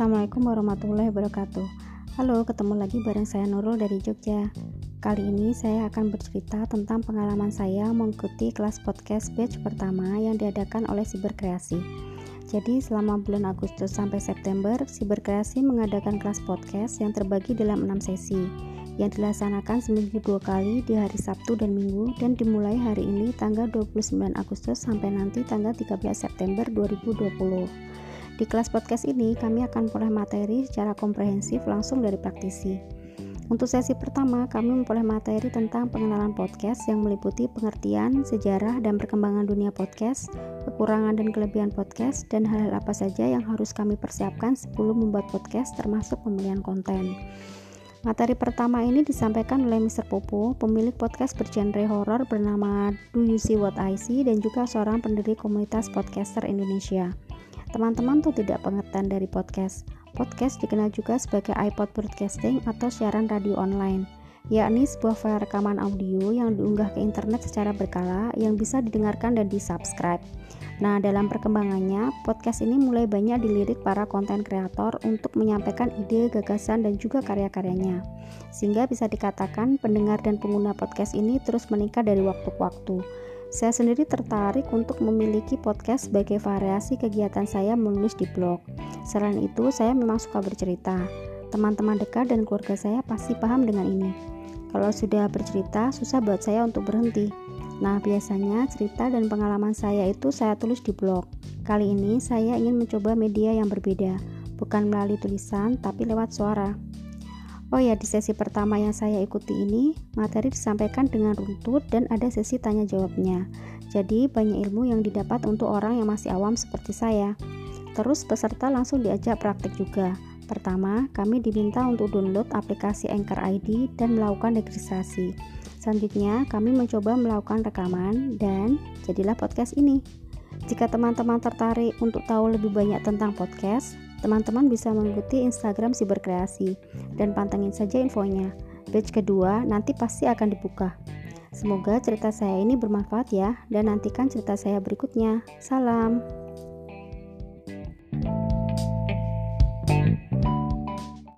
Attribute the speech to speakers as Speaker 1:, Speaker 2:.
Speaker 1: Assalamualaikum warahmatullahi wabarakatuh. Halo, ketemu lagi bareng saya Nurul dari Jogja. Kali ini saya akan bercerita tentang pengalaman saya mengikuti kelas podcast batch pertama yang diadakan oleh Siberkreasi. Jadi selama bulan Agustus sampai September, Siberkreasi mengadakan kelas podcast yang terbagi dalam 6 sesi yang dilaksanakan seminggu dua kali di hari Sabtu dan Minggu dan dimulai hari ini tanggal 29 Agustus sampai nanti tanggal 13 September 2020. Di kelas podcast ini, kami akan memperoleh materi secara komprehensif langsung dari praktisi. Untuk sesi pertama, kami memperoleh materi tentang pengenalan podcast yang meliputi pengertian, sejarah, dan perkembangan dunia podcast, kekurangan dan kelebihan podcast, dan hal-hal apa saja yang harus kami persiapkan sebelum membuat podcast termasuk pemilihan konten. Materi pertama ini disampaikan oleh Mr. Popo, pemilik podcast bergenre horor bernama Do You See What I See dan juga seorang pendiri komunitas podcaster Indonesia. Teman-teman tuh tidak pengertian dari podcast. Podcast dikenal juga sebagai iPod broadcasting atau siaran radio online, yakni sebuah file rekaman audio yang diunggah ke internet secara berkala yang bisa didengarkan dan disubscribe. Nah, dalam perkembangannya, podcast ini mulai banyak dilirik para konten kreator untuk menyampaikan ide, gagasan, dan juga karya-karyanya. Sehingga bisa dikatakan pendengar dan pengguna podcast ini terus meningkat dari waktu ke waktu. Saya sendiri tertarik untuk memiliki podcast sebagai variasi kegiatan saya menulis di blog. Selain itu, saya memang suka bercerita. Teman-teman dekat dan keluarga saya pasti paham dengan ini. Kalau sudah bercerita, susah buat saya untuk berhenti. Nah, biasanya cerita dan pengalaman saya itu saya tulis di blog. Kali ini saya ingin mencoba media yang berbeda, bukan melalui tulisan tapi lewat suara. Oh ya, di sesi pertama yang saya ikuti ini, materi disampaikan dengan runtut dan ada sesi tanya jawabnya. Jadi, banyak ilmu yang didapat untuk orang yang masih awam seperti saya. Terus peserta langsung diajak praktik juga. Pertama, kami diminta untuk download aplikasi Anchor ID dan melakukan registrasi. Selanjutnya, kami mencoba melakukan rekaman dan jadilah podcast ini. Jika teman-teman tertarik untuk tahu lebih banyak tentang podcast, Teman-teman bisa mengikuti Instagram Siberkreasi dan pantengin saja infonya. Batch kedua nanti pasti akan dibuka. Semoga cerita saya ini bermanfaat ya dan nantikan cerita saya berikutnya. Salam.